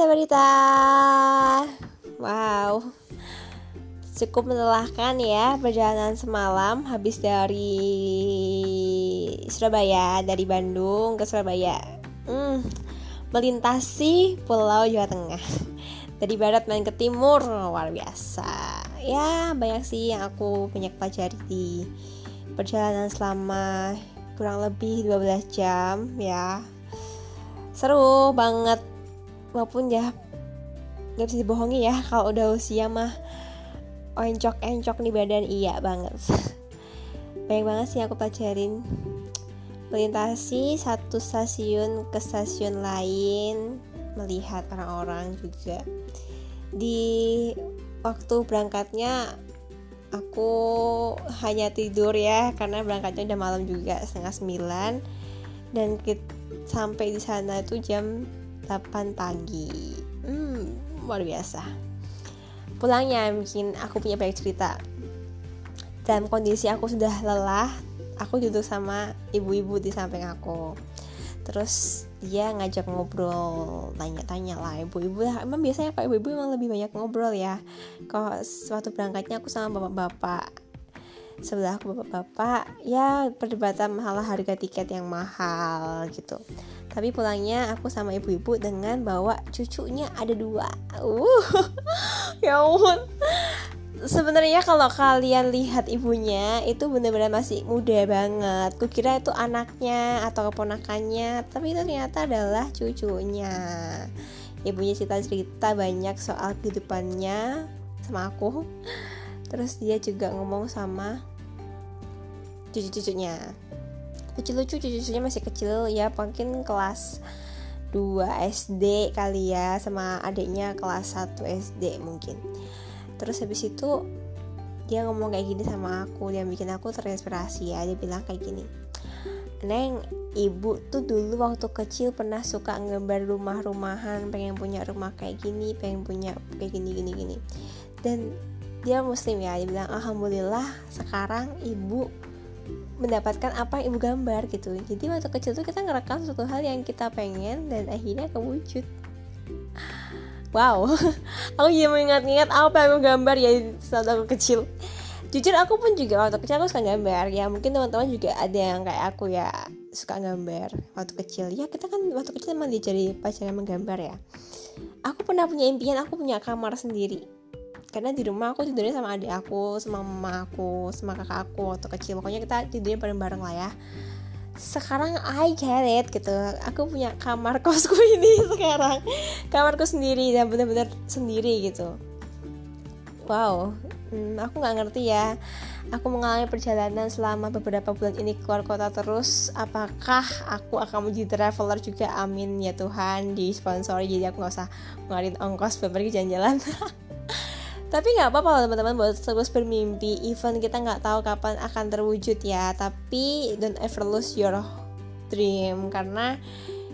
Sabarita Wow. Cukup melelahkan ya perjalanan semalam Habis dari Surabaya Dari Bandung ke Surabaya. Hmm, Melintasi Pulau Jawa Tengah. Dari barat main ke timur Luar biasa. Ya banyak sih yang aku banyak pelajari di Perjalanan selama kurang lebih 12 jam ya. Seru banget walaupun ya nggak bisa dibohongi ya kalau udah usia mah encok encok nih badan iya banget. Banyak banget sih aku pelajarin. Melintasi satu stasiun ke stasiun lain melihat orang-orang juga. Di waktu berangkatnya aku hanya tidur ya karena berangkatnya udah malam juga setengah sembilan. Dan kita, sampai di sana itu jam 8 pagi. Hmm luar biasa. Pulangnya mungkin aku punya banyak cerita. Dalam kondisi aku sudah lelah aku duduk sama ibu-ibu di samping aku. Terus dia ngajak ngobrol tanya-tanya lah ibu-ibu. Emang biasanya pak ibu-ibu emang lebih banyak ngobrol ya. Kalau suatu berangkatnya aku sama bapak-bapak sebelah bapak-bapak ya perdebatan masalah harga tiket yang mahal gitu. Tapi pulangnya aku sama ibu-ibu dengan bawa cucunya ada dua. Uh ya ampun. Sebenarnya kalau kalian lihat ibunya itu benar-benar masih muda banget. Kukira itu anaknya atau keponakannya tapi itu ternyata adalah cucunya. Ibunya cerita-cerita banyak soal kehidupannya sama aku terus dia juga ngomong sama cucu-cucunya. Lucu-lucu cucu-cucunya masih kecil. Ya mungkin kelas 2 SD kali ya sama adiknya kelas 1 SD mungkin. Terus habis itu dia ngomong kayak gini sama aku. Dia bikin aku terinspirasi ya dia bilang kayak gini. Neng, ibu tuh dulu waktu kecil pernah suka ngebar rumah-rumahan, pengen punya rumah kayak gini, pengen punya kayak gini gini gini. Dan dia muslim ya, dia bilang alhamdulillah sekarang ibu mendapatkan apa yang ibu gambar gitu. Jadi waktu kecil tuh kita ngerekam suatu hal yang kita pengen dan akhirnya kewujud. Wow. Aku jadi mengingat-ingat apa yang aku gambar ya saat aku kecil. Jujur aku pun juga waktu kecil aku suka gambar. Ya mungkin teman-teman juga ada yang kayak aku ya suka gambar waktu kecil. Ya kita kan waktu kecil emang diajari pacaran menggambar ya. Aku pernah punya impian aku punya kamar sendiri karena di rumah aku tidurnya sama adik aku sama mama aku sama kakak aku waktu kecil. Pokoknya kita tidurnya bareng-bareng lah ya. Sekarang I get it gitu. Aku punya kamar kosku ini sekarang. Kamarku sendiri dan benar-benar sendiri gitu. Wow. Hmm, aku nggak ngerti ya. Aku mengalami perjalanan selama beberapa bulan ini keluar kota terus. Apakah aku akan menjadi traveler juga? Amin ya Tuhan di sponsor jadi aku nggak usah ngeluarin ongkos pergi jalan-jalan tapi nggak apa-apa loh teman-teman buat terus bermimpi. Even kita nggak tahu kapan akan terwujud ya. Tapi don't ever lose your dream. Karena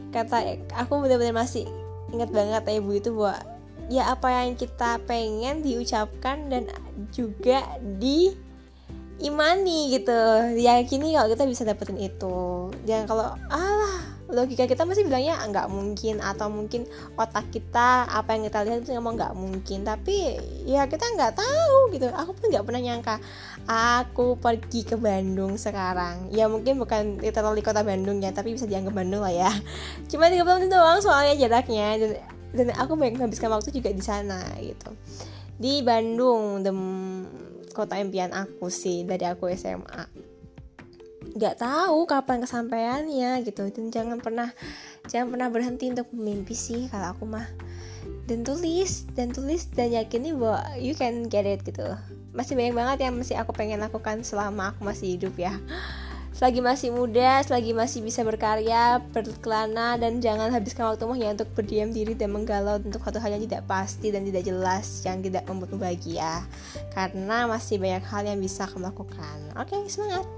kata aku benar-benar masih ingat banget ya ibu itu bahwa ya apa yang kita pengen diucapkan dan juga di imani gitu. Yakini kalau kita bisa dapetin itu. Jangan kalau alah logika kita masih bilangnya nggak mungkin atau mungkin otak kita apa yang kita lihat itu ngomong nggak mungkin. Tapi ya kita nggak tahu gitu. Aku pun nggak pernah nyangka aku pergi ke Bandung sekarang. Ya mungkin bukan literally kota Bandung ya tapi bisa dianggap Bandung lah ya. Cuma 30 menit doang soalnya jaraknya dan, dan aku banyak menghabiskan waktu juga di sana gitu. Di Bandung dem kota impian aku sih dari aku SMA nggak tahu kapan kesampaiannya gitu dan jangan pernah jangan pernah berhenti untuk mimpi sih kalau aku mah dan tulis dan tulis dan yakini bahwa you can get it gitu masih banyak banget yang masih aku pengen lakukan selama aku masih hidup ya selagi masih muda, selagi masih bisa berkarya, berkelana, dan jangan habiskan waktumu hanya untuk berdiam diri dan menggalau untuk satu hal yang tidak pasti dan tidak jelas, yang tidak membuatmu bahagia. Karena masih banyak hal yang bisa kamu lakukan. Oke, semangat!